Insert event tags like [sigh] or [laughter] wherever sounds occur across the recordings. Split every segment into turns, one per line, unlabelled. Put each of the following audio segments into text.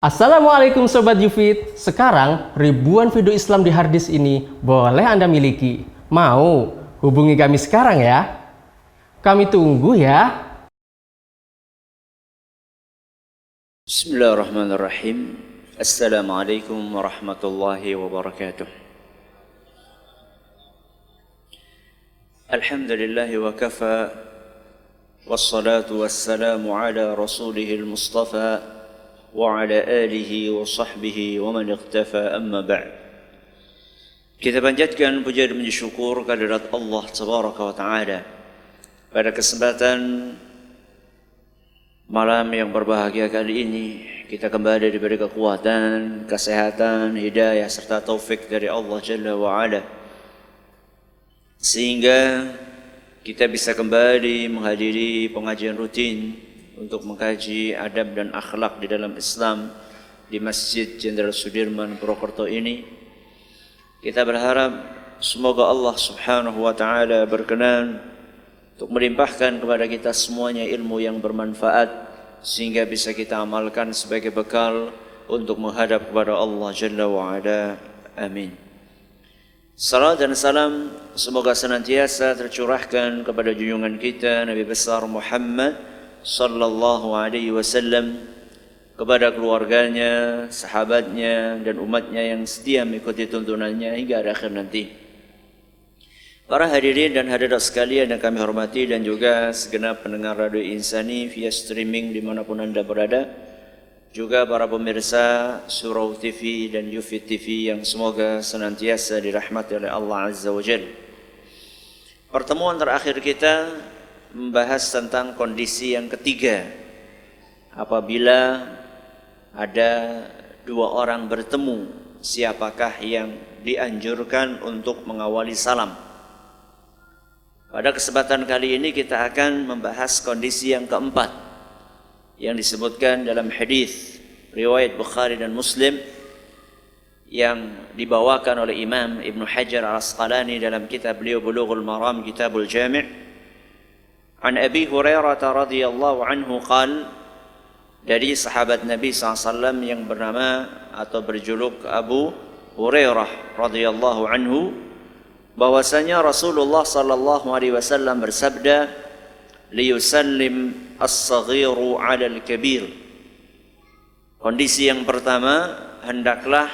Assalamualaikum Sobat Yufit. Sekarang ribuan video Islam di harddisk ini boleh Anda miliki. Mau? Hubungi kami sekarang ya? Kami tunggu ya.
Bismillahirrahmanirrahim. Assalamualaikum warahmatullahi wabarakatuh. Alhamdulillahi wa kafa. Wassalatu wassalamu ala rasulihil mustafa وعلى آله وصحبه ومن اقتفى أما بعد Kita panjatkan puja dan puji syukur kehadirat Allah Tabaraka wa Ta'ala Pada kesempatan malam yang berbahagia kali ini Kita kembali diberi kekuatan, kesehatan, hidayah serta taufik dari Allah Jalla wa Ala Sehingga kita bisa kembali menghadiri pengajian rutin untuk mengkaji adab dan akhlak di dalam Islam di Masjid Jenderal Sudirman Purwokerto ini. Kita berharap semoga Allah Subhanahu wa taala berkenan untuk melimpahkan kepada kita semuanya ilmu yang bermanfaat sehingga bisa kita amalkan sebagai bekal untuk menghadap kepada Allah Jalla wa Ala. Amin. Salam dan salam semoga senantiasa tercurahkan kepada junjungan kita Nabi besar Muhammad sallallahu alaihi wasallam kepada keluarganya, sahabatnya dan umatnya yang setia mengikuti tuntunannya hingga akhir nanti. Para hadirin dan hadirat sekalian yang kami hormati dan juga segenap pendengar radio Insani via streaming dimanapun anda berada, juga para pemirsa Surau TV dan Yufi TV yang semoga senantiasa dirahmati oleh Allah Azza wa Jalla. Pertemuan terakhir kita membahas tentang kondisi yang ketiga. Apabila ada dua orang bertemu siapakah yang dianjurkan untuk mengawali salam? Pada kesempatan kali ini kita akan membahas kondisi yang keempat yang disebutkan dalam hadis riwayat Bukhari dan Muslim yang dibawakan oleh Imam Ibn Hajar Al-Asqalani dalam kitab beliau Bulughul Maram Kitabul Jami' An Abi Hurairah radhiyallahu anhu qal dari sahabat Nabi SAW yang bernama atau berjuluk Abu Hurairah radhiyallahu anhu bahwasanya Rasulullah sallallahu alaihi wasallam bersabda liyusallim as-saghiru 'ala al-kabir Kondisi yang pertama hendaklah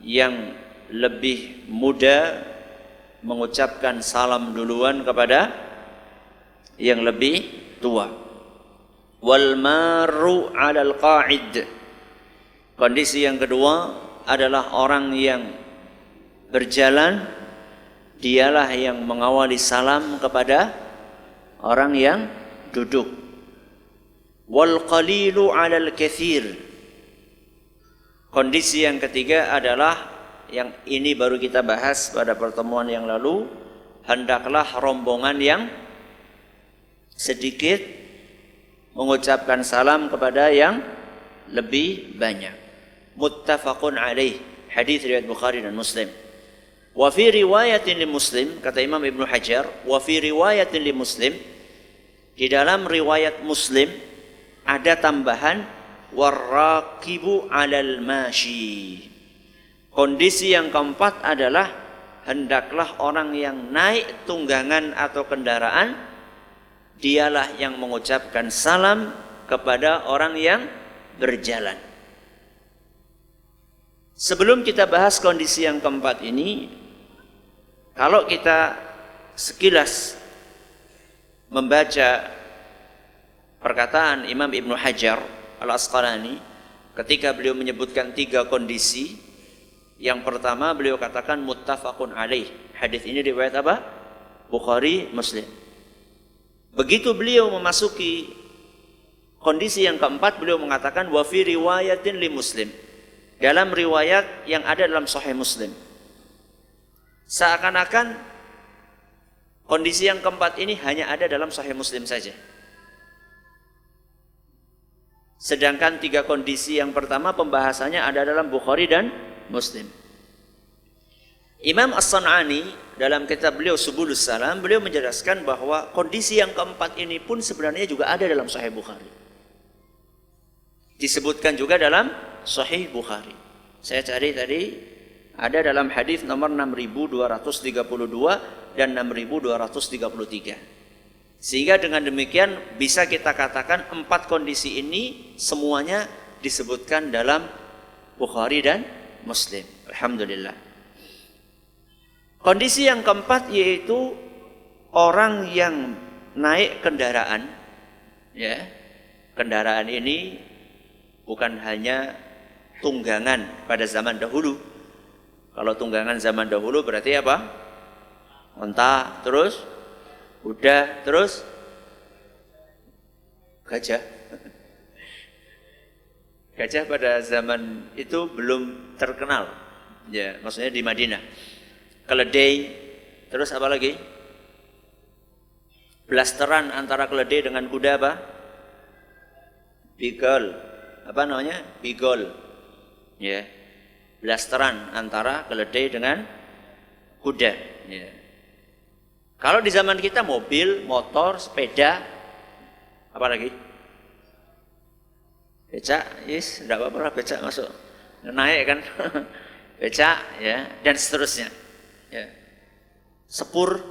yang lebih muda mengucapkan salam duluan kepada yang lebih tua. Wal maru 'alal qa'id. Kondisi yang kedua adalah orang yang berjalan dialah yang mengawali salam kepada orang yang duduk. Wal qalilu 'alal. Kondisi yang ketiga adalah yang ini baru kita bahas pada pertemuan yang lalu hendaklah rombongan yang sedikit mengucapkan salam kepada yang lebih banyak. Muttafaqun alaih. Hadis riwayat Bukhari dan Muslim. Wa fi riwayatin li Muslim kata Imam Ibnu Hajar, wa fi riwayatin li Muslim di dalam riwayat Muslim ada tambahan warakibu alal mashi. Kondisi yang keempat adalah hendaklah orang yang naik tunggangan atau kendaraan dialah yang mengucapkan salam kepada orang yang berjalan. Sebelum kita bahas kondisi yang keempat ini, kalau kita sekilas membaca perkataan Imam Ibnu Hajar Al-Asqalani ketika beliau menyebutkan tiga kondisi, yang pertama beliau katakan muttafaqun alaih. Hadis ini riwayat apa? Bukhari, Muslim. Begitu beliau memasuki kondisi yang keempat beliau mengatakan wa fi riwayatin li muslim. Dalam riwayat yang ada dalam sahih Muslim. Seakan-akan kondisi yang keempat ini hanya ada dalam sahih Muslim saja. Sedangkan tiga kondisi yang pertama pembahasannya ada dalam Bukhari dan Muslim. Imam As-San'ani dalam kitab beliau Subulus Salam, beliau menjelaskan bahwa kondisi yang keempat ini pun sebenarnya juga ada dalam Sahih Bukhari. Disebutkan juga dalam Sahih Bukhari. Saya cari tadi ada dalam hadis nomor 6232 dan 6233. Sehingga dengan demikian bisa kita katakan empat kondisi ini semuanya disebutkan dalam Bukhari dan Muslim. Alhamdulillah. Kondisi yang keempat yaitu orang yang naik kendaraan ya. Kendaraan ini bukan hanya tunggangan pada zaman dahulu. Kalau tunggangan zaman dahulu berarti apa? Unta, terus Udah terus gajah. [laughs] Gajah pada zaman itu belum terkenal. Ya, maksudnya di Madinah. Keledai, terus apa lagi? Blasteran antara keledai dengan kuda apa? Beagle. Apa namanya? Beagle. Ya. Blasteran antara keledai dengan kuda. Ya. Kalau di zaman kita mobil, motor, sepeda, apa lagi? Becak, yes, tidak apa-apa becak masuk. Naik kan, [laughs] becak, ya, dan seterusnya. Ya. Sepur,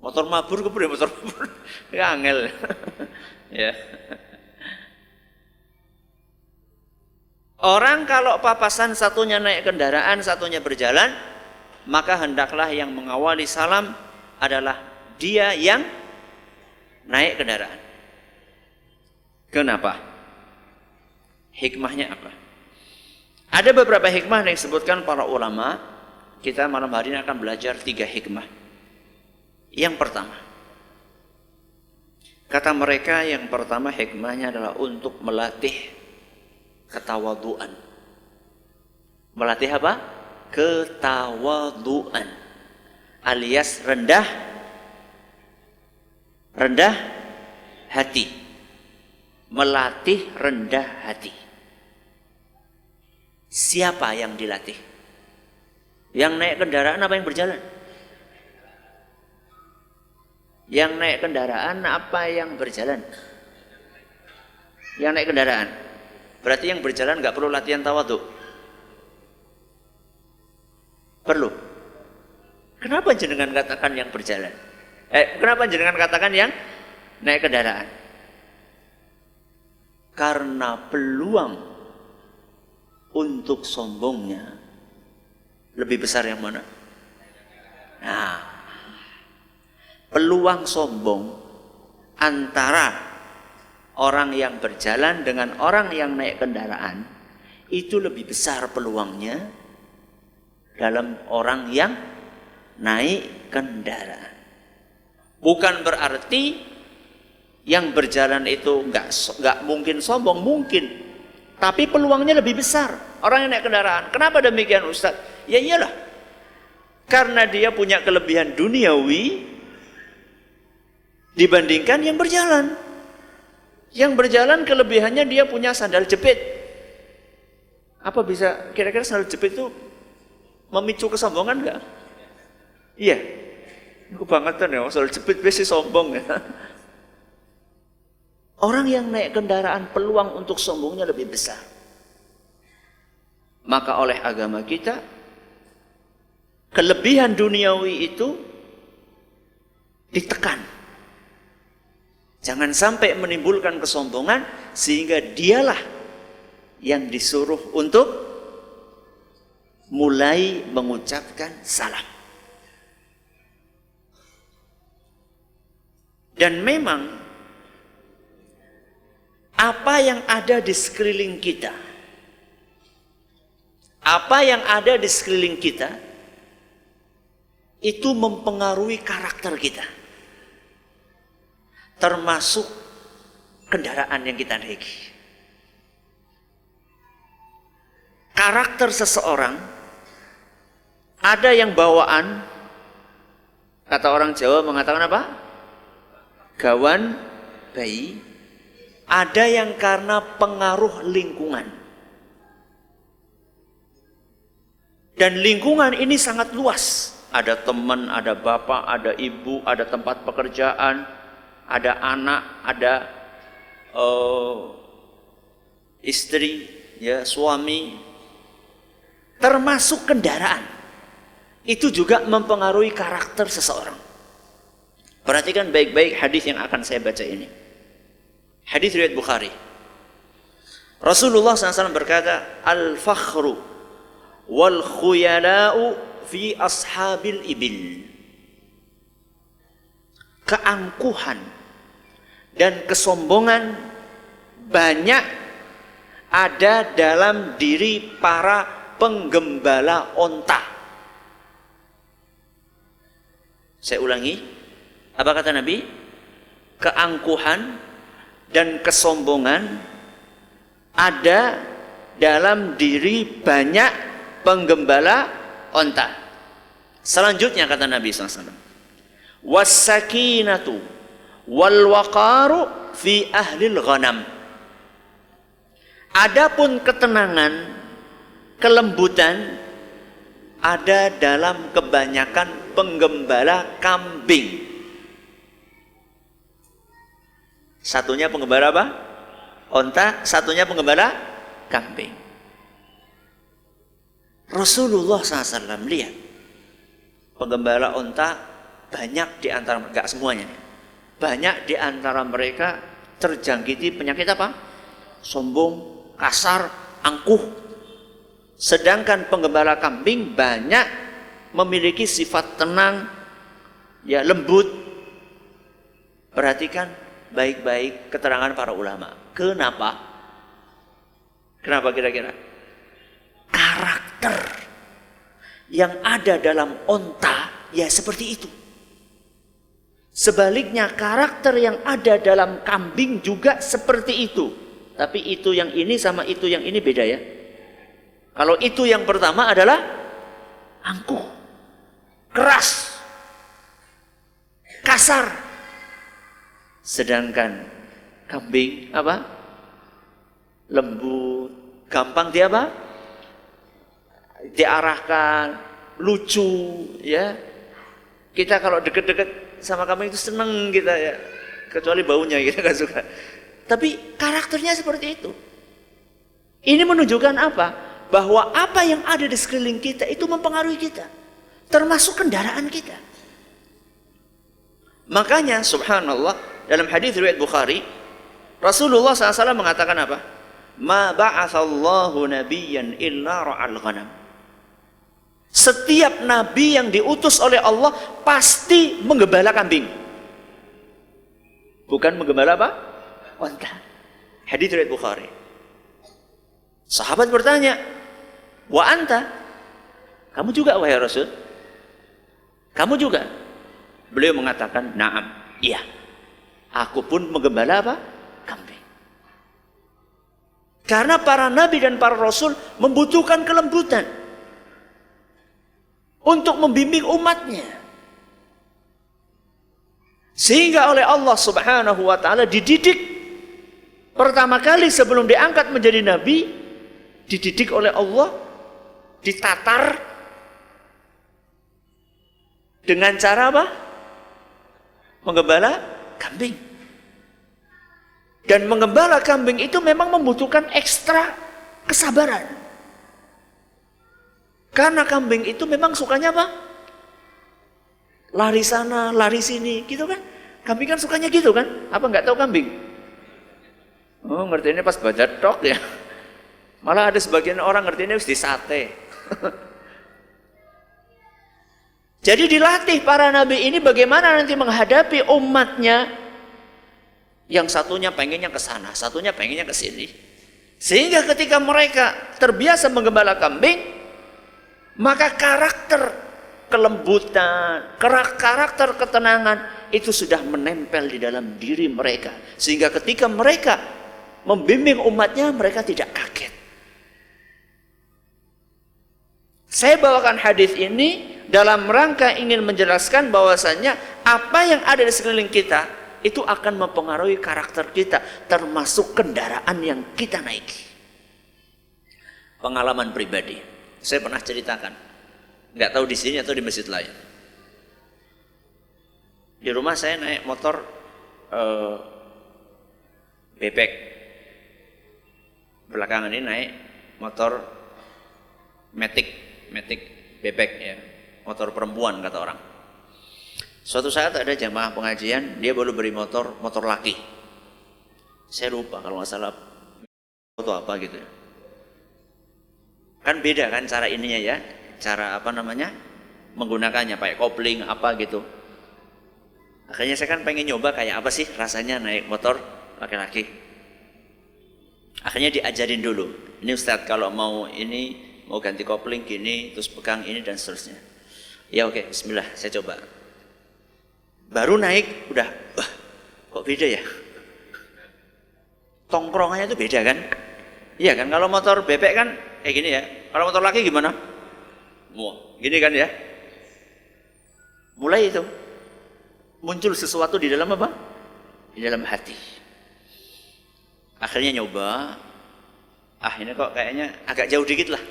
motor mabur, kemudian motor mabur, [laughs] angel. [laughs] ya. Orang kalau papasan satunya naik kendaraan, satunya berjalan, maka hendaklah yang mengawali salam adalah dia yang naik kendaraan. Kenapa? Hikmahnya apa? Ada beberapa hikmah yang disebutkan para ulama. Kita malam hari ini akan belajar tiga hikmah. Yang pertama, kata mereka yang pertama hikmahnya adalah untuk melatih ketawaduan. Melatih apa? ketawaduan alias rendah rendah hati melatih rendah hati siapa yang dilatih yang naik kendaraan apa yang berjalan yang naik kendaraan apa yang berjalan yang naik kendaraan berarti yang berjalan nggak perlu latihan tawaduk Perlu. Kenapa jenengan katakan yang berjalan? Eh, kenapa jenengan katakan yang naik kendaraan? Karena peluang untuk sombongnya lebih besar yang mana? Nah, peluang sombong antara orang yang berjalan dengan orang yang naik kendaraan itu lebih besar peluangnya dalam orang yang naik kendaraan. Bukan berarti yang berjalan itu nggak nggak mungkin sombong, mungkin. Tapi peluangnya lebih besar. Orang yang naik kendaraan. Kenapa demikian Ustaz? Ya iyalah. Karena dia punya kelebihan duniawi dibandingkan yang berjalan. Yang berjalan kelebihannya dia punya sandal jepit. Apa bisa kira-kira sandal jepit itu memicu kesombongan enggak? Iya. Kebangetan ya, soal jepit besi sombong ya. Orang yang naik kendaraan peluang untuk sombongnya lebih besar. Maka oleh agama kita kelebihan duniawi itu ditekan. Jangan sampai menimbulkan kesombongan sehingga dialah yang disuruh untuk mulai mengucapkan salam. Dan memang apa yang ada di sekeliling kita, apa yang ada di sekeliling kita, itu mempengaruhi karakter kita. Termasuk kendaraan yang kita naiki. Karakter seseorang ada yang bawaan, kata orang Jawa mengatakan apa? Gawan bayi. Ada yang karena pengaruh lingkungan. Dan lingkungan ini sangat luas. Ada teman, ada bapak, ada ibu, ada tempat pekerjaan, ada anak, ada uh, istri, ya suami, termasuk kendaraan. Itu juga mempengaruhi karakter seseorang. Perhatikan baik-baik hadis yang akan saya baca ini. Hadis riwayat Bukhari. Rasulullah SAW berkata, Al-fakhru wal khuyala'u fi ashabil ibil. Keangkuhan dan kesombongan banyak ada dalam diri para penggembala onta. Saya ulangi, apa kata Nabi? Keangkuhan dan kesombongan ada dalam diri banyak penggembala onta. Selanjutnya kata Nabi SAW. Wasakinatu wal waqaru fi ahlil ghanam. Adapun ketenangan, kelembutan ada dalam kebanyakan penggembala kambing. Satunya penggembala apa? Onta, satunya penggembala kambing. Rasulullah SAW lihat penggembala onta banyak di antara mereka, semuanya. Banyak di antara mereka terjangkiti penyakit apa? Sombong, kasar, angkuh. Sedangkan penggembala kambing banyak memiliki sifat tenang, ya lembut. Perhatikan baik-baik keterangan para ulama. Kenapa? Kenapa kira-kira? Karakter yang ada dalam onta ya seperti itu. Sebaliknya karakter yang ada dalam kambing juga seperti itu. Tapi itu yang ini sama itu yang ini beda ya. Kalau itu yang pertama adalah angkuh, keras, kasar. Sedangkan kambing apa? Lembut, gampang dia apa? Diarahkan, lucu, ya. Kita kalau deket-deket sama kambing itu seneng kita ya. Kecuali baunya kita nggak suka. Tapi karakternya seperti itu. Ini menunjukkan apa? Bahwa apa yang ada di sekeliling kita itu mempengaruhi kita. Termasuk kendaraan kita. Makanya subhanallah dalam hadis riwayat Bukhari Rasulullah SAW mengatakan apa? Ma ba'athallahu nabiyyan illa ra'al ghanam. Setiap nabi yang diutus oleh Allah pasti menggembala kambing. Bukan menggembala apa? Onta. Hadis riwayat Bukhari. Sahabat bertanya, "Wa anta?" Kamu juga wahai Rasul? Kamu juga? Beliau mengatakan, "Na'am." Iya. Aku pun menggembala apa? Kambing. Karena para nabi dan para rasul membutuhkan kelembutan untuk membimbing umatnya. Sehingga oleh Allah Subhanahu wa taala dididik pertama kali sebelum diangkat menjadi nabi dididik oleh Allah ditatar dengan cara apa? Menggembala kambing. Dan menggembala kambing itu memang membutuhkan ekstra kesabaran. Karena kambing itu memang sukanya apa? Lari sana, lari sini, gitu kan? Kambing kan sukanya gitu kan? Apa nggak tahu kambing? Oh, ngerti ini pas baca tok ya. Malah ada sebagian orang ngerti ini harus disate. [laughs] Jadi dilatih para nabi ini bagaimana nanti menghadapi umatnya yang satunya pengennya ke sana, satunya pengennya ke sini. Sehingga ketika mereka terbiasa menggembala kambing, maka karakter kelembutan, karakter ketenangan itu sudah menempel di dalam diri mereka. Sehingga ketika mereka membimbing umatnya, mereka tidak kaget. Saya bawakan hadis ini dalam rangka ingin menjelaskan bahwasannya apa yang ada di sekeliling kita itu akan mempengaruhi karakter kita termasuk kendaraan yang kita naiki. Pengalaman pribadi, saya pernah ceritakan, nggak tahu di sini atau di masjid lain. Di rumah saya naik motor uh, bebek, belakangan ini naik motor metik, metik bebek ya, motor perempuan kata orang. Suatu saat ada jamaah pengajian, dia baru beri motor, motor laki. Saya lupa kalau nggak salah itu apa gitu ya. Kan beda kan cara ininya ya, cara apa namanya menggunakannya, pakai kopling apa gitu. Akhirnya saya kan pengen nyoba kayak apa sih rasanya naik motor laki-laki. Akhirnya diajarin dulu. Ini Ustadz kalau mau ini mau ganti kopling gini, terus pegang ini dan seterusnya. Ya oke, Bismillah, saya coba. Baru naik, udah, wah, kok beda ya? Tongkrongannya itu beda kan? Iya kan, kalau motor bebek kan kayak gini ya. Kalau motor laki gimana? Wah, gini kan ya? Mulai itu muncul sesuatu di dalam apa? Di dalam hati. Akhirnya nyoba, ah ini kok kayaknya agak jauh dikit lah.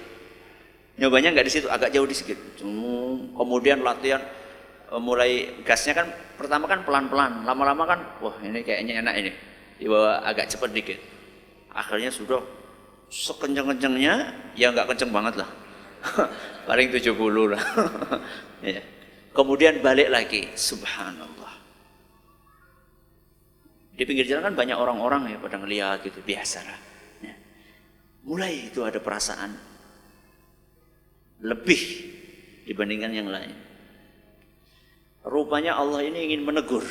Nyobanya nggak di situ, agak jauh di sedikit. Kemudian latihan eh, mulai gasnya kan pertama kan pelan-pelan, lama-lama kan wah ini kayaknya enak ini. Dibawa agak cepat dikit. Akhirnya sudah sekencang-kencangnya ya nggak kenceng banget lah. [laughs] Paling 70 lah. [laughs] ya. Kemudian balik lagi, subhanallah. Di pinggir jalan kan banyak orang-orang ya pada ngeliat gitu, biasa lah. Ya. Mulai itu ada perasaan lebih dibandingkan yang lain. Rupanya Allah ini ingin menegur.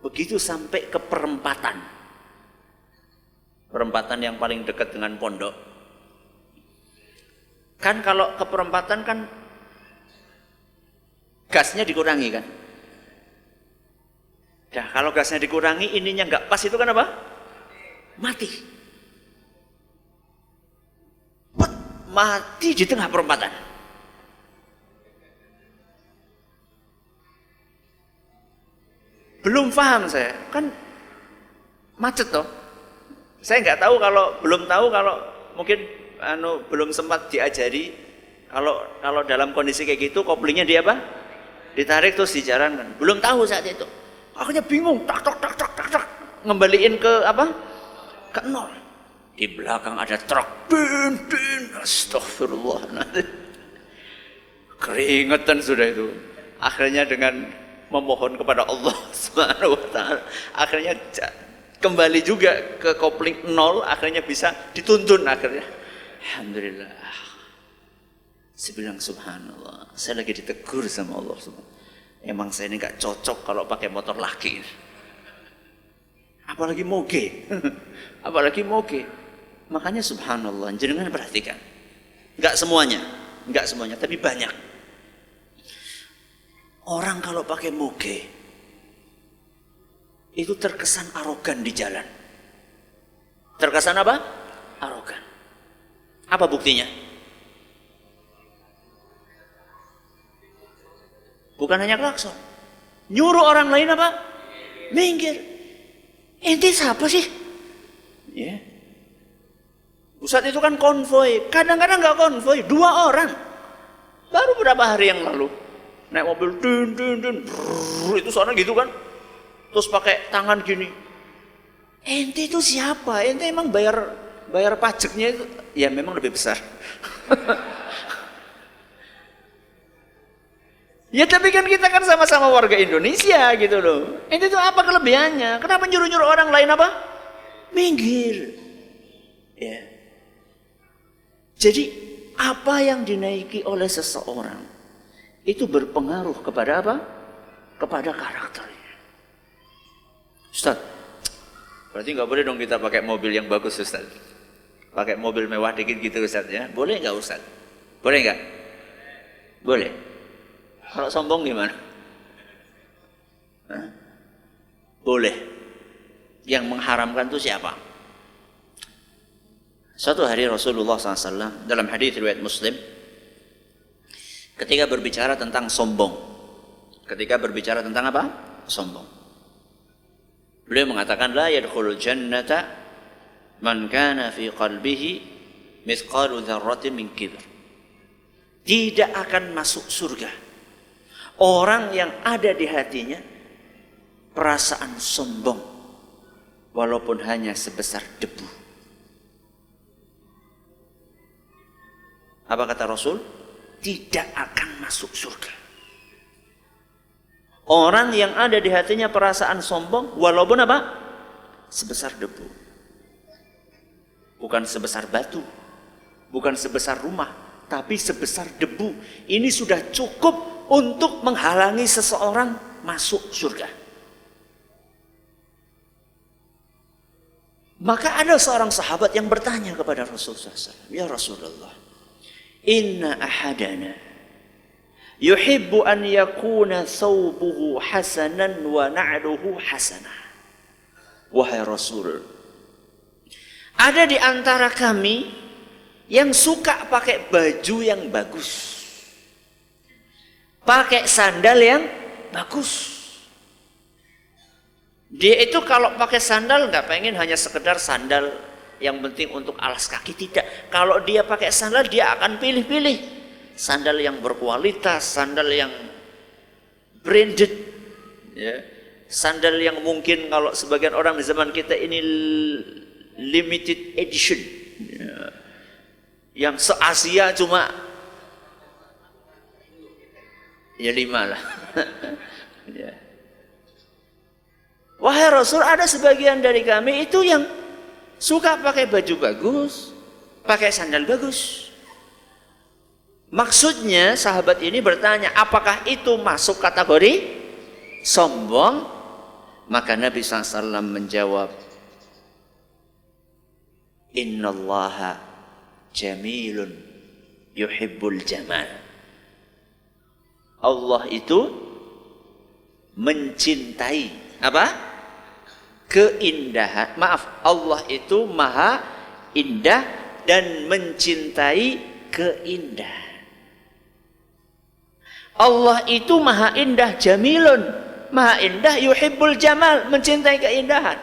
Begitu sampai ke perempatan. Perempatan yang paling dekat dengan pondok. Kan kalau ke perempatan kan gasnya dikurangi kan. Nah kalau gasnya dikurangi ininya nggak pas itu kan apa? Mati. Pet, mati di tengah perempatan. Belum paham saya, kan macet toh. Saya nggak tahu kalau belum tahu kalau mungkin anu belum sempat diajari kalau kalau dalam kondisi kayak gitu koplingnya dia apa? Ditarik terus dijalankan. Belum tahu saat itu. Akhirnya bingung, tak tak tak tak tak, tak. ngembaliin ke apa? Ke nol. Di belakang ada truk. Bin, bin. Astagfirullah. Keringetan sudah itu. Akhirnya dengan memohon kepada Allah [laughs] Subhanahu wa taala, akhirnya kembali juga ke kopling nol, akhirnya bisa dituntun akhirnya. Alhamdulillah. Saya bilang subhanallah, saya lagi ditegur sama Allah Emang saya ini gak cocok kalau pakai motor laki. Apalagi moge. [laughs] Apalagi moge. Makanya subhanallah, jenengan perhatikan. Gak semuanya, gak semuanya, tapi banyak. Orang kalau pakai moge itu terkesan arogan di jalan. Terkesan apa? Arogan. Apa buktinya? Bukan hanya klakson. Nyuruh orang lain apa? Minggir. Ente siapa sih? Ya. Ustadz itu kan konvoy. Kadang-kadang nggak konvoy, dua orang. Baru beberapa hari yang lalu naik mobil dun dun dun brrr, itu soalnya gitu kan. Terus pakai tangan gini. Ente itu siapa? Ente emang bayar bayar pajaknya itu ya memang lebih besar. [laughs] Ya tapi kan kita kan sama-sama warga Indonesia gitu loh. Ini tuh apa kelebihannya? Kenapa nyuruh-nyuruh orang lain apa? Minggir. Ya. Jadi apa yang dinaiki oleh seseorang itu berpengaruh kepada apa? Kepada karakternya. Ustaz, berarti nggak boleh dong kita pakai mobil yang bagus Ustaz. Pakai mobil mewah dikit gitu Ustaz ya. Boleh nggak Ustaz? Boleh nggak? Boleh. Kalau sombong gimana? Hah? Boleh. Yang mengharamkan itu siapa? Suatu hari Rasulullah SAW dalam hadis riwayat Muslim ketika berbicara tentang sombong, ketika berbicara tentang apa? Sombong. Beliau mengatakan la yadkhulul jannata man kana fi qalbihi mithqalu dzarratin min kibr. Tidak akan masuk surga orang yang ada di hatinya perasaan sombong walaupun hanya sebesar debu. Apa kata Rasul? Tidak akan masuk surga. Orang yang ada di hatinya perasaan sombong walaupun apa? Sebesar debu. Bukan sebesar batu. Bukan sebesar rumah, tapi sebesar debu. Ini sudah cukup untuk menghalangi seseorang masuk surga. Maka ada seorang sahabat yang bertanya kepada Rasulullah SAW, Ya Rasulullah, Inna ahadana yuhibbu an yakuna thawbuhu hasanan wa na'luhu hasanah. Wahai Rasul, ada di antara kami yang suka pakai baju yang bagus. Pakai sandal yang bagus. Dia itu kalau pakai sandal nggak pengen hanya sekedar sandal yang penting untuk alas kaki tidak. Kalau dia pakai sandal dia akan pilih-pilih sandal yang berkualitas, sandal yang branded, ya. sandal yang mungkin kalau sebagian orang di zaman kita ini limited edition, ya. yang se Asia cuma ya lima lah. [laughs] ya. Wahai Rasul, ada sebagian dari kami itu yang suka pakai baju bagus, pakai sandal bagus. Maksudnya sahabat ini bertanya, apakah itu masuk kategori sombong? Maka Nabi SAW menjawab, Innallaha jamilun yuhibbul jamal. Allah itu mencintai apa? keindahan. Maaf, Allah itu maha indah dan mencintai keindahan. Allah itu maha indah jamilun. Maha indah yuhibbul jamal, mencintai keindahan.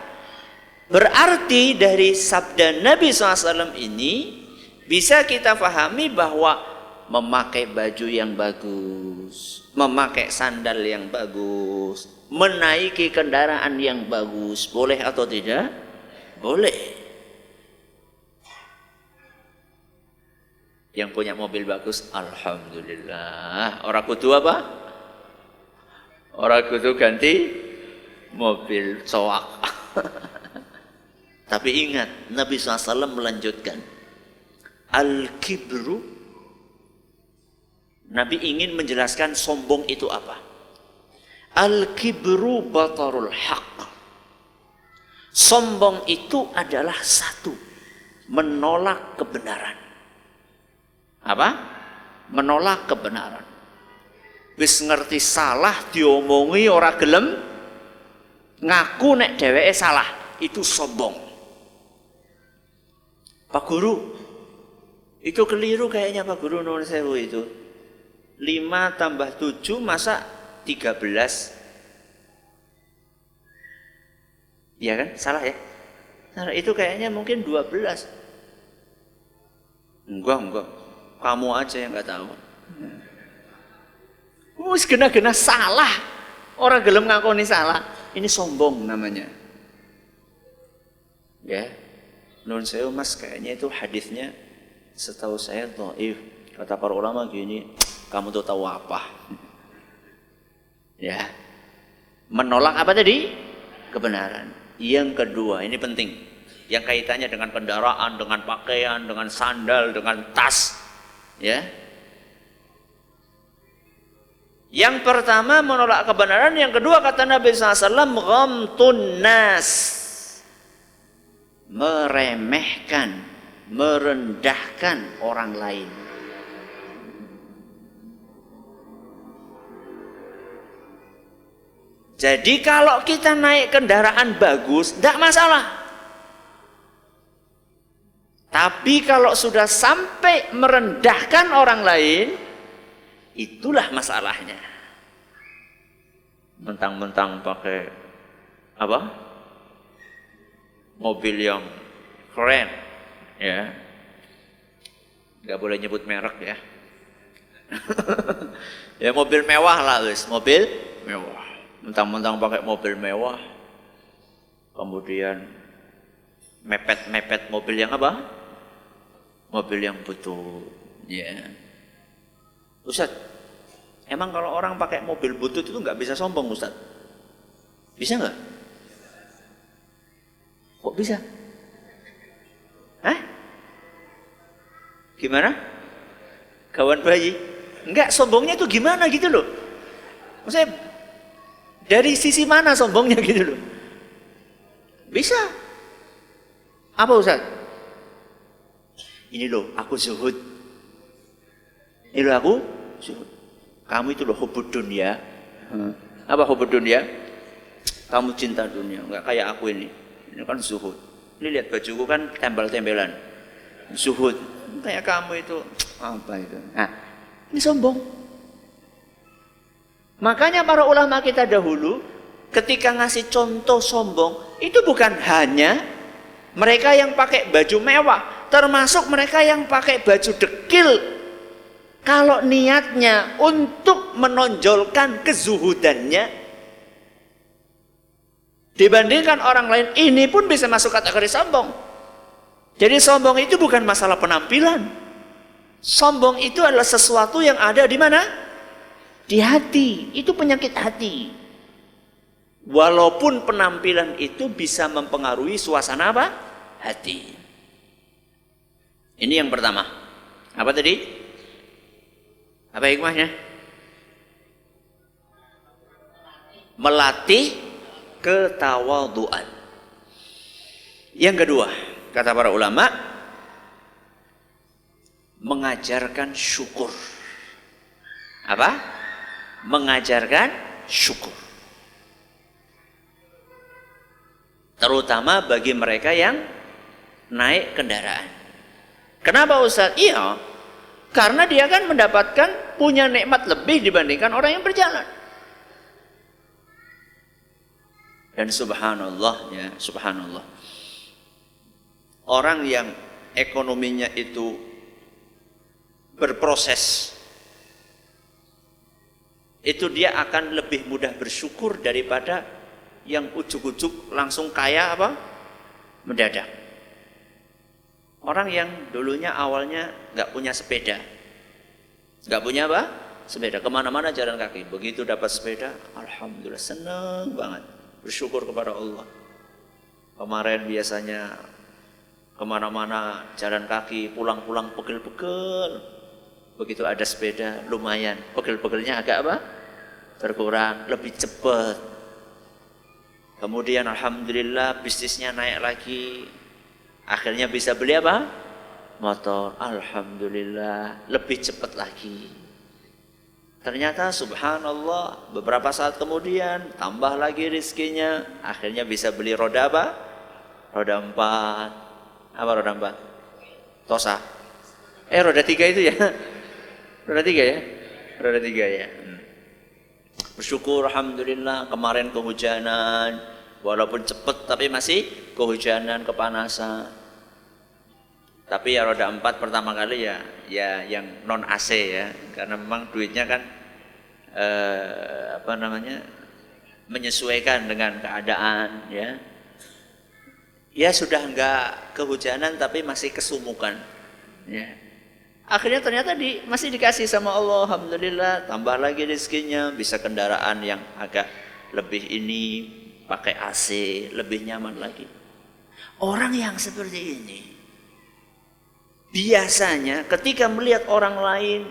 Berarti dari sabda Nabi SAW ini bisa kita pahami bahwa memakai baju yang bagus, memakai sandal yang bagus, menaiki kendaraan yang bagus boleh atau tidak? Boleh. Yang punya mobil bagus, alhamdulillah. Orang kudu apa? Orang kudu ganti mobil cowok. [laughs] Tapi ingat, Nabi SAW melanjutkan, al-kibru. Nabi ingin menjelaskan sombong itu apa? Al-kibru batarul haq. Sombong itu adalah satu. Menolak kebenaran. Apa? Menolak kebenaran. Wis ngerti salah diomongi ora gelem ngaku nek dheweke salah itu sombong. Pak Guru, itu keliru kayaknya Pak Guru nomor sewu itu. 5 tambah 7 masa 13 Ya kan? Salah ya? Salah itu kayaknya mungkin 12 Enggak, enggak Kamu aja yang enggak tahu Wis gena-gena salah Orang gelem ngakoni salah Ini sombong namanya Ya Nun saya mas kayaknya itu hadisnya Setahu saya dhaif Kata para ulama gini Kamu tuh tahu apa Ya. Menolak apa tadi? Kebenaran. Yang kedua, ini penting. Yang kaitannya dengan kendaraan, dengan pakaian, dengan sandal, dengan tas. Ya. Yang pertama menolak kebenaran, yang kedua kata Nabi SAW, ghamtun nas. Meremehkan, merendahkan orang lain. Jadi kalau kita naik kendaraan bagus, tidak masalah. Tapi kalau sudah sampai merendahkan orang lain, itulah masalahnya. Mentang-mentang pakai apa? Mobil yang keren, ya. Gak boleh nyebut merek ya. [laughs] ya mobil mewah lah guys, mobil mewah mentang-mentang pakai mobil mewah kemudian mepet-mepet mobil yang apa? Mobil yang butut. Ya. Ustaz, emang kalau orang pakai mobil butut itu nggak bisa sombong Ustaz? Bisa nggak? Kok bisa? Hah? Gimana? Kawan bayi? Enggak, sombongnya itu gimana gitu loh. Maksudnya dari sisi mana sombongnya gitu loh. Bisa. Apa Ustaz? Ini loh, aku zuhud. Ini loh aku zuhud. Kamu itu loh hubud dunia. Apa hubud dunia? Kamu cinta dunia, enggak kayak aku ini. Ini kan zuhud. Ini lihat bajuku kan tembel-tembelan. Zuhud. Kayak kamu itu apa itu? Nah, ini sombong. Makanya para ulama kita dahulu ketika ngasih contoh sombong itu bukan hanya mereka yang pakai baju mewah, termasuk mereka yang pakai baju dekil. Kalau niatnya untuk menonjolkan kezuhudannya dibandingkan orang lain, ini pun bisa masuk kategori sombong. Jadi sombong itu bukan masalah penampilan. Sombong itu adalah sesuatu yang ada di mana? Di hati. Itu penyakit hati. Walaupun penampilan itu bisa mempengaruhi suasana apa? Hati. Ini yang pertama. Apa tadi? Apa hikmahnya? Melatih ketawaduan. Yang kedua, kata para ulama, mengajarkan syukur. Apa? Mengajarkan syukur. Terutama bagi mereka yang naik kendaraan. Kenapa Ustaz? Iya, karena dia kan mendapatkan punya nikmat lebih dibandingkan orang yang berjalan. Dan subhanallah ya, subhanallah. Orang yang ekonominya itu berproses itu dia akan lebih mudah bersyukur daripada yang ujuk-ujuk langsung kaya apa? mendadak. Orang yang dulunya awalnya nggak punya sepeda, nggak punya apa? Sepeda ke mana-mana jalan kaki. Begitu dapat sepeda, alhamdulillah seneng banget, bersyukur kepada Allah. Kemarin biasanya ke mana-mana jalan kaki, pulang-pulang pegel-pegel. Begitu ada sepeda, lumayan. Pegel-pegelnya agak apa? Berkurang, lebih cepat. Kemudian alhamdulillah bisnisnya naik lagi. Akhirnya bisa beli apa? Motor. Alhamdulillah, lebih cepat lagi. Ternyata subhanallah beberapa saat kemudian tambah lagi rizkinya. Akhirnya bisa beli roda apa? Roda empat. Apa roda empat? Tosa. Eh roda tiga itu ya? [laughs] Roda tiga ya? Roda tiga ya. Hmm. Bersyukur Alhamdulillah kemarin kehujanan Walaupun cepat tapi masih kehujanan, kepanasan. Tapi ya roda empat pertama kali ya ya yang non AC ya. Karena memang duitnya kan eh, apa namanya menyesuaikan dengan keadaan ya. Ya sudah enggak kehujanan tapi masih kesumukan ya. Akhirnya ternyata di, masih dikasih sama Allah, Alhamdulillah, tambah lagi rezekinya, bisa kendaraan yang agak lebih ini, pakai AC, lebih nyaman lagi. Orang yang seperti ini, biasanya ketika melihat orang lain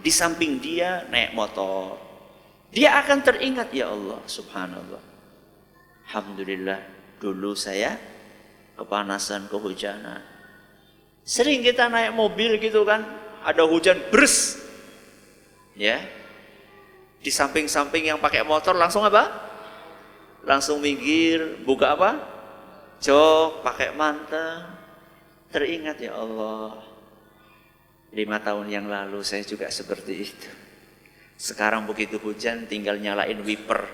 di samping dia naik motor, dia akan teringat, ya Allah, subhanallah. Alhamdulillah, dulu saya kepanasan, kehujanan, Sering kita naik mobil gitu kan, ada hujan bers. Ya. Di samping-samping yang pakai motor langsung apa? Langsung minggir, buka apa? Jok, pakai manteng. Teringat ya Allah. Lima tahun yang lalu saya juga seperti itu. Sekarang begitu hujan tinggal nyalain wiper.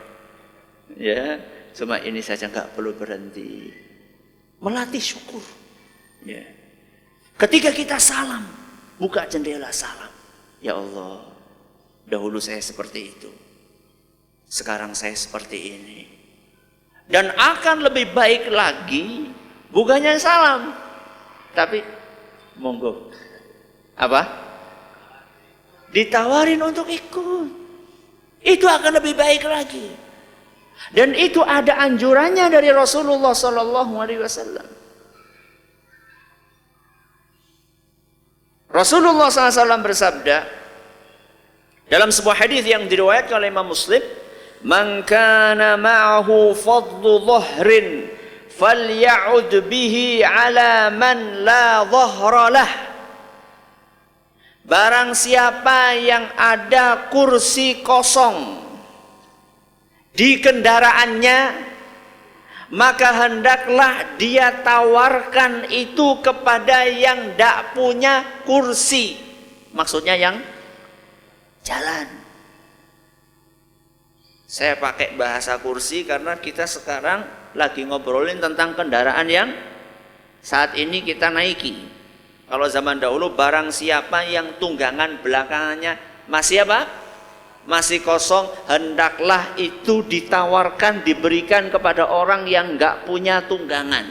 Ya, cuma ini saja nggak perlu berhenti. Melatih syukur. Ya. Ketika kita salam, buka jendela salam. Ya Allah, dahulu saya seperti itu. Sekarang saya seperti ini. Dan akan lebih baik lagi bukannya salam, tapi monggo. Apa? Ditawarin untuk ikut. Itu akan lebih baik lagi. Dan itu ada anjurannya dari Rasulullah Sallallahu Alaihi Wasallam. Rasulullah SAW bersabda dalam sebuah hadis yang diriwayatkan oleh Imam Muslim, "Man kana ma'ahu fadlu dhahrin falya'ud bihi 'ala man la dhahra lah." Barang siapa yang ada kursi kosong di kendaraannya maka hendaklah dia tawarkan itu kepada yang tidak punya kursi. Maksudnya yang jalan. Saya pakai bahasa kursi karena kita sekarang lagi ngobrolin tentang kendaraan yang saat ini kita naiki. Kalau zaman dahulu barang siapa yang tunggangan belakangnya masih apa? masih kosong. Hendaklah itu ditawarkan diberikan kepada orang yang nggak punya tunggangan.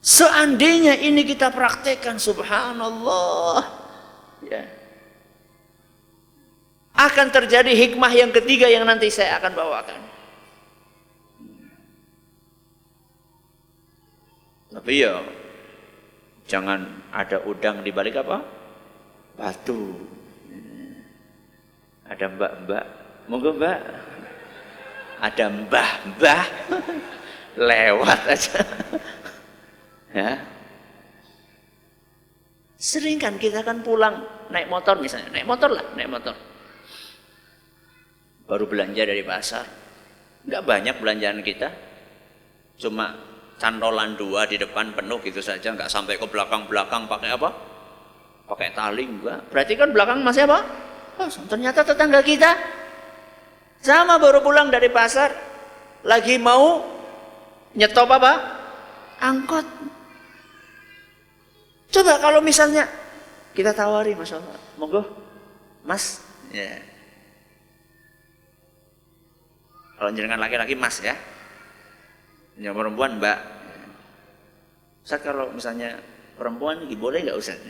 Seandainya ini kita praktekkan subhanallah. Ya akan terjadi hikmah yang ketiga yang nanti saya akan bawakan tapi ya jangan ada udang di balik apa batu. Ada mbak-mbak, monggo mbak. Ada mbah-mbah, lewat aja. ya. Sering kan kita kan pulang naik motor misalnya, naik motor lah, naik motor. Baru belanja dari pasar, nggak banyak belanjaan kita, cuma cantolan dua di depan penuh gitu saja, nggak sampai ke belakang-belakang pakai apa? pakai tali enggak. Berarti kan belakang masih apa? Oh, ternyata tetangga kita sama baru pulang dari pasar lagi mau nyetop apa? Angkot. Coba kalau misalnya kita tawari, masya Allah, monggo, Mas, ya. Kalau jenengan laki-laki Mas ya, yang perempuan Mbak. Ustaz kalau misalnya perempuan boleh nggak Ustaz?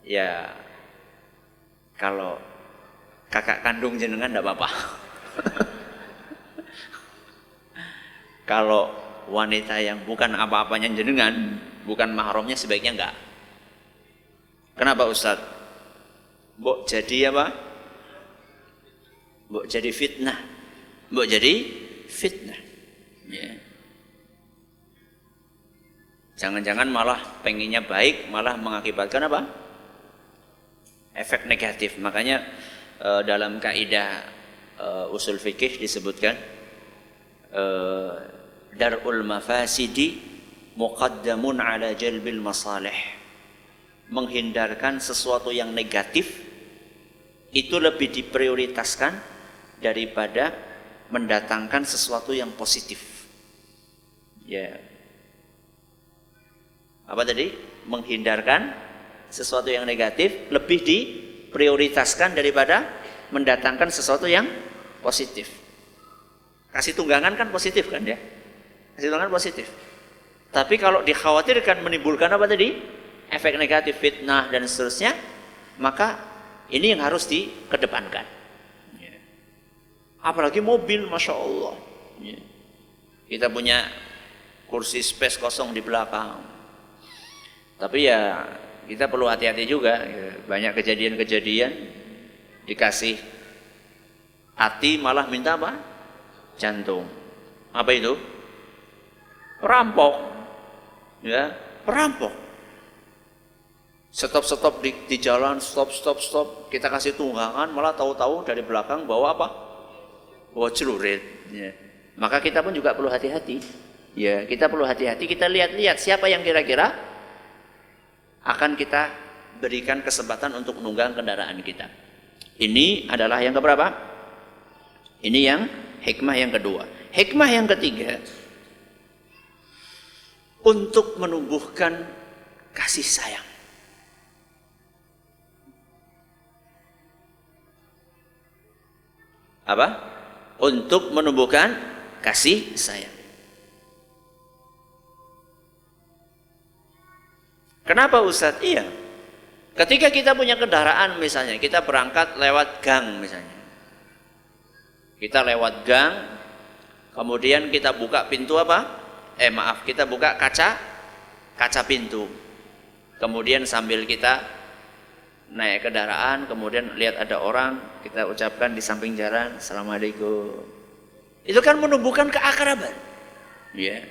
ya kalau kakak kandung jenengan tidak apa-apa. [laughs] kalau wanita yang bukan apa-apanya jenengan, bukan mahramnya sebaiknya enggak. Kenapa Ustadz? Mbok jadi apa? Mbok jadi fitnah. Mbok jadi fitnah. Ya. Jangan-jangan malah pengennya baik, malah mengakibatkan apa? efek negatif. Makanya uh, dalam kaidah uh, usul fikih disebutkan uh, darul mafasidi muqaddamun ala jalbil masalih. Menghindarkan sesuatu yang negatif itu lebih diprioritaskan daripada mendatangkan sesuatu yang positif. Ya. Apa tadi? Menghindarkan sesuatu yang negatif lebih diprioritaskan daripada mendatangkan sesuatu yang positif. Kasih tunggangan kan positif kan ya? Kasih tunggangan positif. Tapi kalau dikhawatirkan menimbulkan apa tadi? Efek negatif, fitnah dan seterusnya, maka ini yang harus dikedepankan. Ya. Apalagi mobil, masya Allah. Ya. Kita punya kursi space kosong di belakang. Tapi ya kita perlu hati-hati juga banyak kejadian-kejadian dikasih hati malah minta apa jantung apa itu perampok ya perampok stop stop di, di jalan stop stop stop kita kasih tunggangan malah tahu-tahu dari belakang bawa apa bawa celurit ya. maka kita pun juga perlu hati-hati ya kita perlu hati-hati kita lihat-lihat siapa yang kira-kira akan kita berikan kesempatan untuk menunggang kendaraan kita. Ini adalah yang keberapa? Ini yang hikmah yang kedua. Hikmah yang ketiga untuk menumbuhkan kasih sayang. apa? Untuk menumbuhkan kasih sayang. Kenapa Ustadz? Iya. Ketika kita punya kendaraan misalnya, kita berangkat lewat gang misalnya. Kita lewat gang, kemudian kita buka pintu apa? Eh maaf, kita buka kaca kaca pintu. Kemudian sambil kita naik kendaraan, kemudian lihat ada orang, kita ucapkan di samping jalan, Assalamualaikum. Itu kan menumbuhkan keakraban. Ya.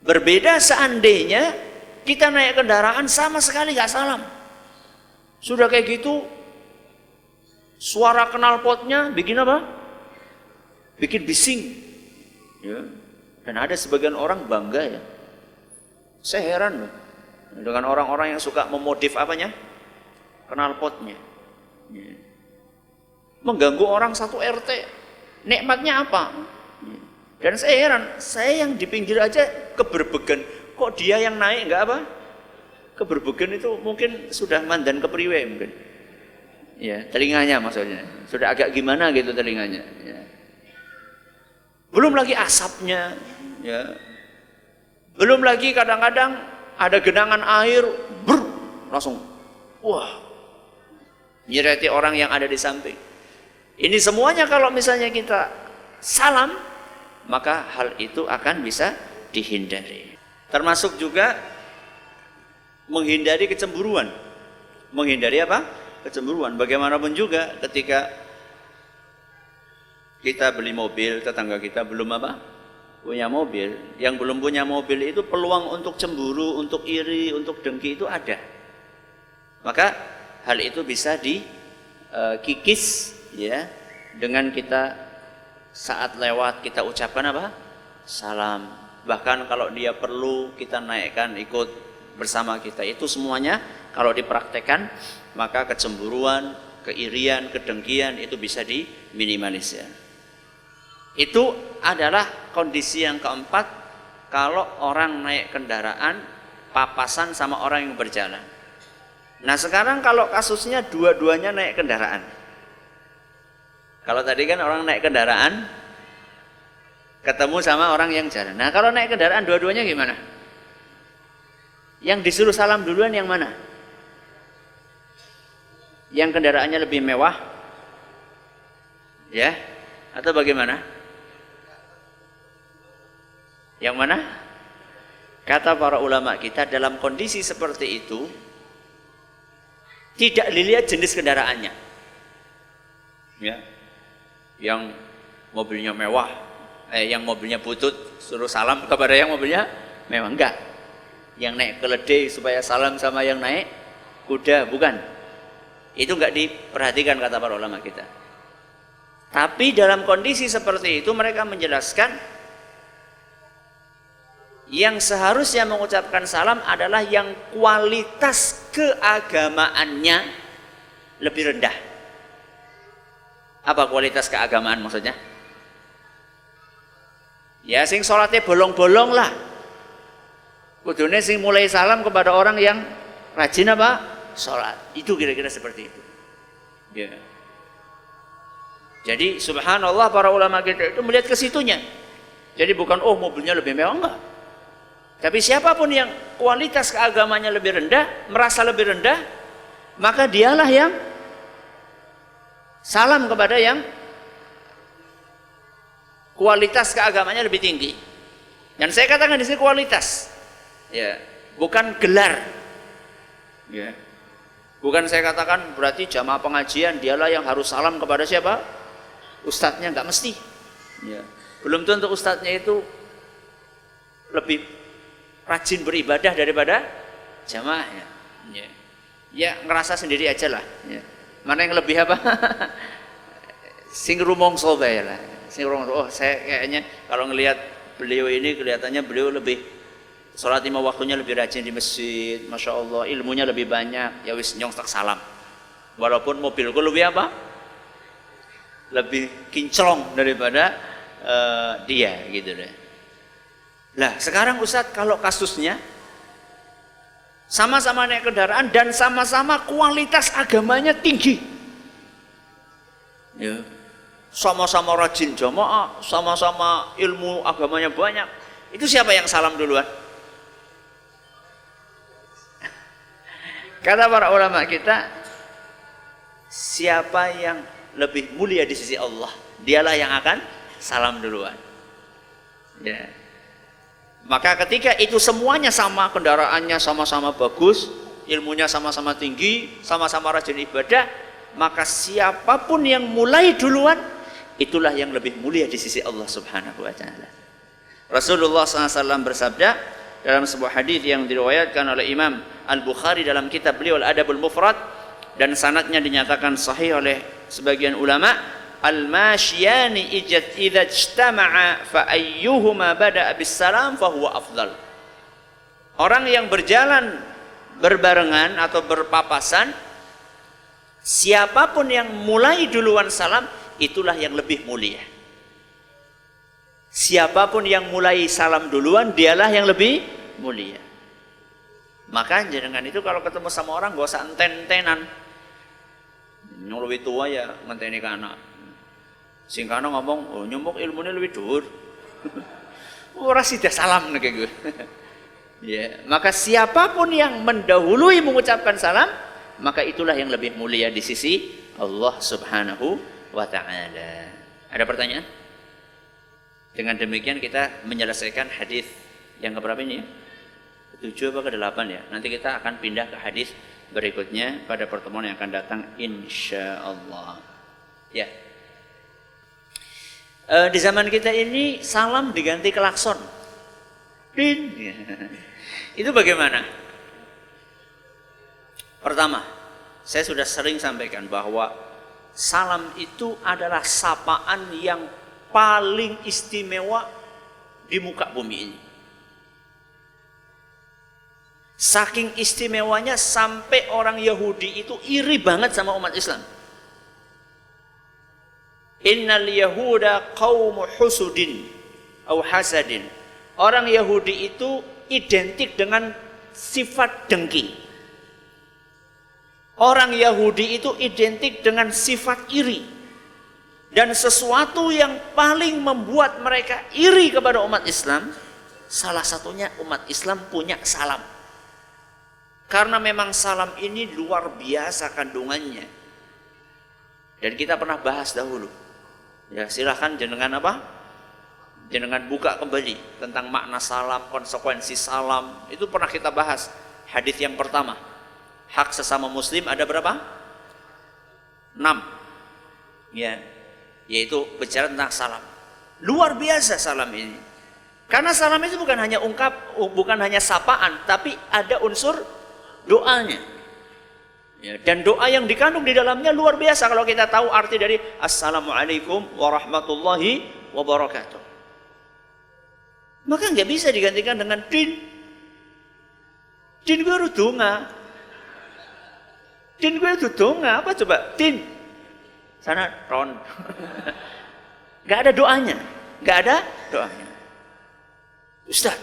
Berbeda seandainya kita naik kendaraan sama sekali nggak salam. Sudah kayak gitu, suara knalpotnya bikin apa? Bikin bising. Ya. Dan ada sebagian orang bangga ya. Saya heran loh. Dengan orang-orang yang suka memodif apanya? Knalpotnya. Ya. Mengganggu orang satu RT. Nikmatnya apa? Ya. Dan saya heran, saya yang di pinggir aja keberbegan. Kok dia yang naik enggak apa? keberbukan itu mungkin sudah mandan kepriwe mungkin. Ya, telinganya maksudnya. Sudah agak gimana gitu telinganya, ya. Belum lagi asapnya, ya. Belum lagi kadang-kadang ada genangan air, ber, langsung wah. Nyereti orang yang ada di samping. Ini semuanya kalau misalnya kita salam, maka hal itu akan bisa dihindari. Termasuk juga menghindari kecemburuan. Menghindari apa? Kecemburuan. Bagaimanapun juga ketika kita beli mobil, tetangga kita belum apa? Punya mobil. Yang belum punya mobil itu peluang untuk cemburu, untuk iri, untuk dengki itu ada. Maka hal itu bisa dikikis ya dengan kita saat lewat kita ucapkan apa? Salam. Bahkan kalau dia perlu kita naikkan ikut bersama kita. Itu semuanya kalau dipraktekkan maka kecemburuan, keirian, kedengkian itu bisa diminimalisir. Itu adalah kondisi yang keempat kalau orang naik kendaraan papasan sama orang yang berjalan. Nah sekarang kalau kasusnya dua-duanya naik kendaraan. Kalau tadi kan orang naik kendaraan ketemu sama orang yang jalan. Nah kalau naik kendaraan dua-duanya gimana? Yang disuruh salam duluan yang mana? Yang kendaraannya lebih mewah? Ya? Atau bagaimana? Yang mana? Kata para ulama kita dalam kondisi seperti itu tidak dilihat jenis kendaraannya. Ya. Yang mobilnya mewah, eh yang mobilnya butut suruh salam kepada yang mobilnya mewah enggak yang naik keledai supaya salam sama yang naik kuda, bukan. Itu enggak diperhatikan kata para ulama kita. Tapi dalam kondisi seperti itu mereka menjelaskan yang seharusnya mengucapkan salam adalah yang kualitas keagamaannya lebih rendah. Apa kualitas keagamaan maksudnya? Ya sing sholatnya bolong-bolong lah Kudune sing mulai salam kepada orang yang rajin apa? Salat. Itu kira-kira seperti itu. Ya. Jadi subhanallah para ulama kita itu melihat ke situnya. Jadi bukan oh mobilnya lebih mewah enggak. Tapi siapa pun yang kualitas keagamanya lebih rendah, merasa lebih rendah, maka dialah yang salam kepada yang kualitas keagamanya lebih tinggi. Dan saya katakan di sini kualitas. Ya bukan gelar. Ya. Bukan saya katakan berarti jamaah pengajian dialah yang harus salam kepada siapa? Ustadznya nggak mesti. Ya. Belum tentu ustadznya itu lebih rajin beribadah daripada jamaahnya ya ya ngerasa sendiri aja lah ya. mana yang lebih apa [laughs] sing rumongso lah sing rumongso oh saya kayaknya kalau ngelihat beliau ini kelihatannya beliau lebih Sholat lima waktunya lebih rajin di masjid, masya Allah, ilmunya lebih banyak. Ya wis nyong tak salam. Walaupun mobilku lebih apa? Lebih kinclong daripada uh, dia gitu deh. Lah sekarang Ustadz kalau kasusnya sama-sama naik kendaraan dan sama-sama kualitas agamanya tinggi. Ya. sama-sama rajin jamaah, sama-sama ilmu agamanya banyak. Itu siapa yang salam duluan? Kata para ulama kita, siapa yang lebih mulia di sisi Allah, dialah yang akan salam duluan. Ya. Maka ketika itu semuanya sama, kendaraannya sama-sama bagus, ilmunya sama-sama tinggi, sama-sama rajin ibadah, maka siapa pun yang mulai duluan itulah yang lebih mulia di sisi Allah Subhanahu wa taala. Rasulullah SAW bersabda dalam sebuah hadis yang diriwayatkan oleh Imam Al-Bukhari dalam kitab beliau Al-Adabul Mufrad dan sanadnya dinyatakan sahih oleh sebagian ulama al-mashiyani ijat idza ijtama'a fa ayyuhuma bada'a bis salam fa huwa afdal. Orang yang berjalan berbarengan atau berpapasan siapa pun yang mulai duluan salam itulah yang lebih mulia. Siapa pun yang mulai salam duluan, dialah yang lebih mulia. Maka dengan itu kalau ketemu sama orang gak usah enten-entenan. Yang lebih tua ya ngenteni kana. Sing kana ngomong, oh nyumbuk ilmunya lebih dhuwur. [laughs] Ora sida salam nek gue. [laughs] ya, maka siapa pun yang mendahului mengucapkan salam, maka itulah yang lebih mulia di sisi Allah Subhanahu wa taala. Ada pertanyaan? Dengan demikian kita menyelesaikan hadis yang keberapa ini ya? Tujuh apa ke delapan ya? Nanti kita akan pindah ke hadis berikutnya pada pertemuan yang akan datang insya Allah. Ya. E, di zaman kita ini salam diganti klakson. Din. Itu bagaimana? Pertama, saya sudah sering sampaikan bahwa salam itu adalah sapaan yang paling istimewa di muka bumi ini. Saking istimewanya sampai orang Yahudi itu iri banget sama umat Islam. Innal Yahuda kaum husudin atau hasadin. Orang Yahudi itu identik dengan sifat dengki. Orang Yahudi itu identik dengan sifat iri. Dan sesuatu yang paling membuat mereka iri kepada umat Islam, salah satunya umat Islam punya salam. Karena memang salam ini luar biasa kandungannya. Dan kita pernah bahas dahulu. Ya silahkan jenengan apa? Jenengan buka kembali tentang makna salam, konsekuensi salam. Itu pernah kita bahas. Hadis yang pertama hak sesama muslim ada berapa? Enam. Ya, yaitu bicara tentang salam. Luar biasa salam ini. Karena salam itu bukan hanya ungkap, bukan hanya sapaan, tapi ada unsur doanya. Ya, dan doa yang dikandung di dalamnya luar biasa kalau kita tahu arti dari Assalamualaikum warahmatullahi wabarakatuh. Maka nggak bisa digantikan dengan din. Din gue harus Din gue itu apa coba? Din. Sana ron. [laughs] Gak ada doanya. Gak ada doanya. Ustaz.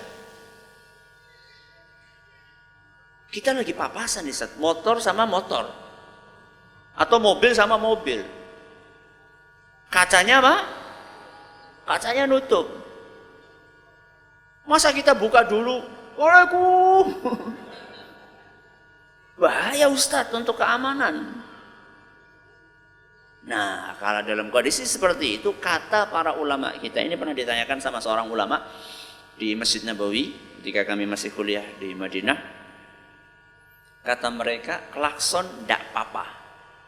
Kita lagi papasan nih, Ustaz. Motor sama motor. Atau mobil sama mobil. Kacanya apa? Kacanya nutup. Masa kita buka dulu? Waalaikumsalam. [laughs] Bahaya Ustadz untuk keamanan. Nah, kalau dalam kondisi seperti itu, kata para ulama kita ini pernah ditanyakan sama seorang ulama di Masjid Nabawi ketika kami masih kuliah di Madinah. Kata mereka, klakson tidak apa-apa.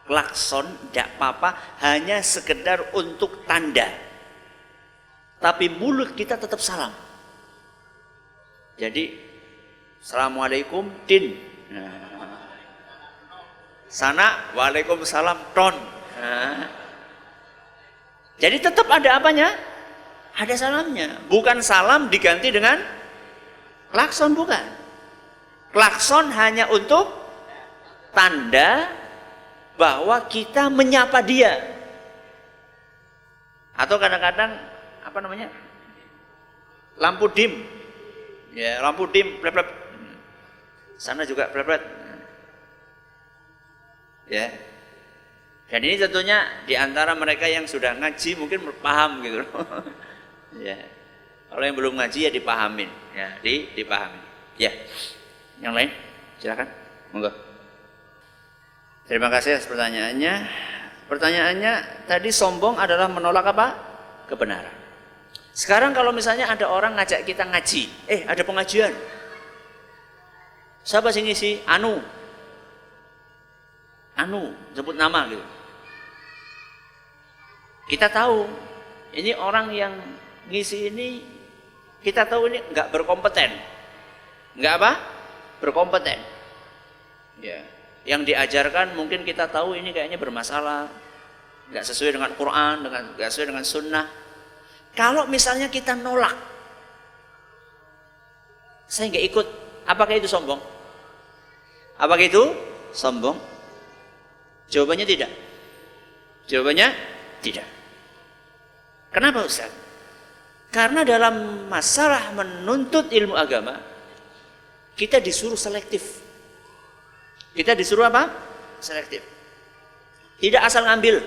Klakson tidak apa-apa, hanya sekedar untuk tanda. Tapi mulut kita tetap salam. Jadi, Assalamualaikum, din. [laughs] Sana Waalaikumsalam ton. [laughs] Jadi tetap ada apanya? Ada salamnya. Bukan salam diganti dengan klakson bukan. Klakson hanya untuk tanda bahwa kita menyapa dia. Atau kadang-kadang apa namanya? Lampu dim. Ya, lampu dim plep Sana juga plep Ya. Dan ini tentunya di antara mereka yang sudah ngaji mungkin paham gitu [laughs] ya. Kalau yang belum ngaji ya dipahamin, ya, di dipahamin. Ya. Yang lain? Silakan. Monggo. Terima kasih atas pertanyaannya. Pertanyaannya tadi sombong adalah menolak apa? Kebenaran. Sekarang kalau misalnya ada orang ngajak kita ngaji, eh ada pengajian. Siapa sih ngisi? Anu. Anu, sebut nama gitu. Kita tahu ini orang yang ngisi ini kita tahu ini nggak berkompeten. Nggak apa? Berkompeten. Ya. Yang diajarkan mungkin kita tahu ini kayaknya bermasalah. Nggak sesuai dengan Quran, dengan nggak sesuai dengan sunnah. Kalau misalnya kita nolak, saya nggak ikut, apakah itu sombong? Apakah itu sombong? Jawabannya tidak. Jawabannya tidak. Kenapa Ustaz? Karena dalam masalah menuntut ilmu agama, kita disuruh selektif. Kita disuruh apa? Selektif. Tidak asal ngambil.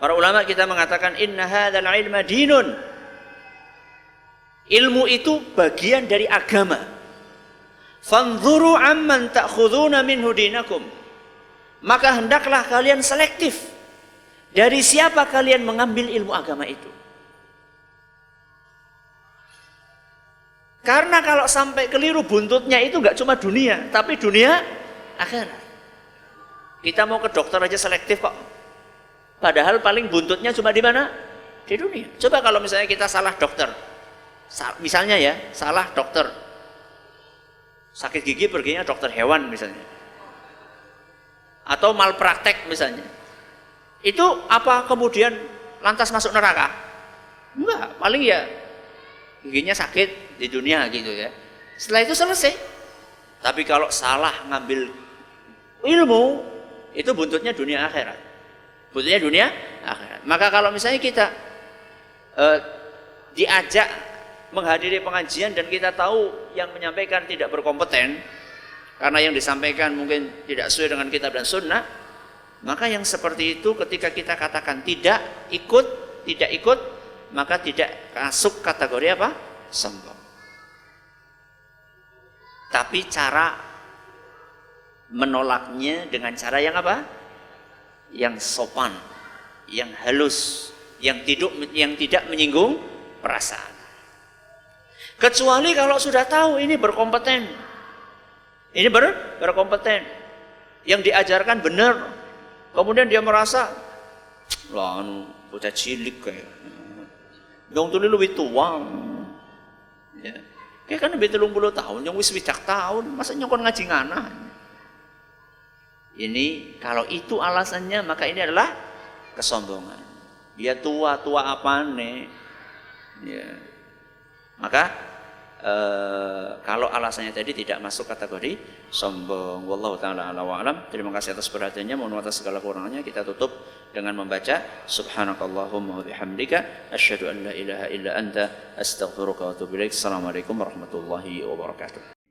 Para ulama kita mengatakan inna hadzal ilma dinun. Ilmu itu bagian dari agama. Fanzuru amman ta'khuduna minhu dinakum. Maka hendaklah kalian selektif. Dari siapa kalian mengambil ilmu agama itu? Karena kalau sampai keliru buntutnya itu nggak cuma dunia, tapi dunia akhirat. Kita mau ke dokter aja selektif kok. Padahal paling buntutnya cuma di mana? Di dunia. Coba kalau misalnya kita salah dokter. Misalnya ya, salah dokter. Sakit gigi perginya dokter hewan misalnya. Atau malpraktek misalnya. Itu apa kemudian lantas masuk neraka? Enggak, paling ya giginya sakit di dunia gitu ya. Setelah itu selesai. Tapi kalau salah ngambil ilmu, itu buntutnya dunia akhirat. Buntutnya dunia akhirat. Maka kalau misalnya kita eh, diajak menghadiri pengajian dan kita tahu yang menyampaikan tidak berkompeten karena yang disampaikan mungkin tidak sesuai dengan kitab dan sunnah, maka yang seperti itu ketika kita katakan tidak ikut, tidak ikut, maka tidak masuk kategori apa? Sombong. Tapi cara menolaknya dengan cara yang apa? Yang sopan, yang halus, yang tidak yang tidak menyinggung perasaan. Kecuali kalau sudah tahu ini berkompeten. Ini ber, berkompeten. Yang diajarkan benar. Kemudian dia merasa lah anu bocah cilik kayak Yang tuli lebih tua. Ya. Kayak kan lebih telung puluh tahun, yang wis widak tahun, masa nyokon ngaji ngana. Ini kalau itu alasannya maka ini adalah kesombongan. Dia tua, tua apa nih? Ya. Maka eh, kalau alasannya tadi tidak masuk kategori sombong. Wallahu taala ala wa alam. Terima kasih atas perhatiannya. Mohon atas segala kurangannya. Kita tutup dengan membaca subhanakallahumma wa bihamdika asyhadu an la ilaha illa anta astaghfiruka wa atubu ilaik. Assalamualaikum warahmatullahi wabarakatuh.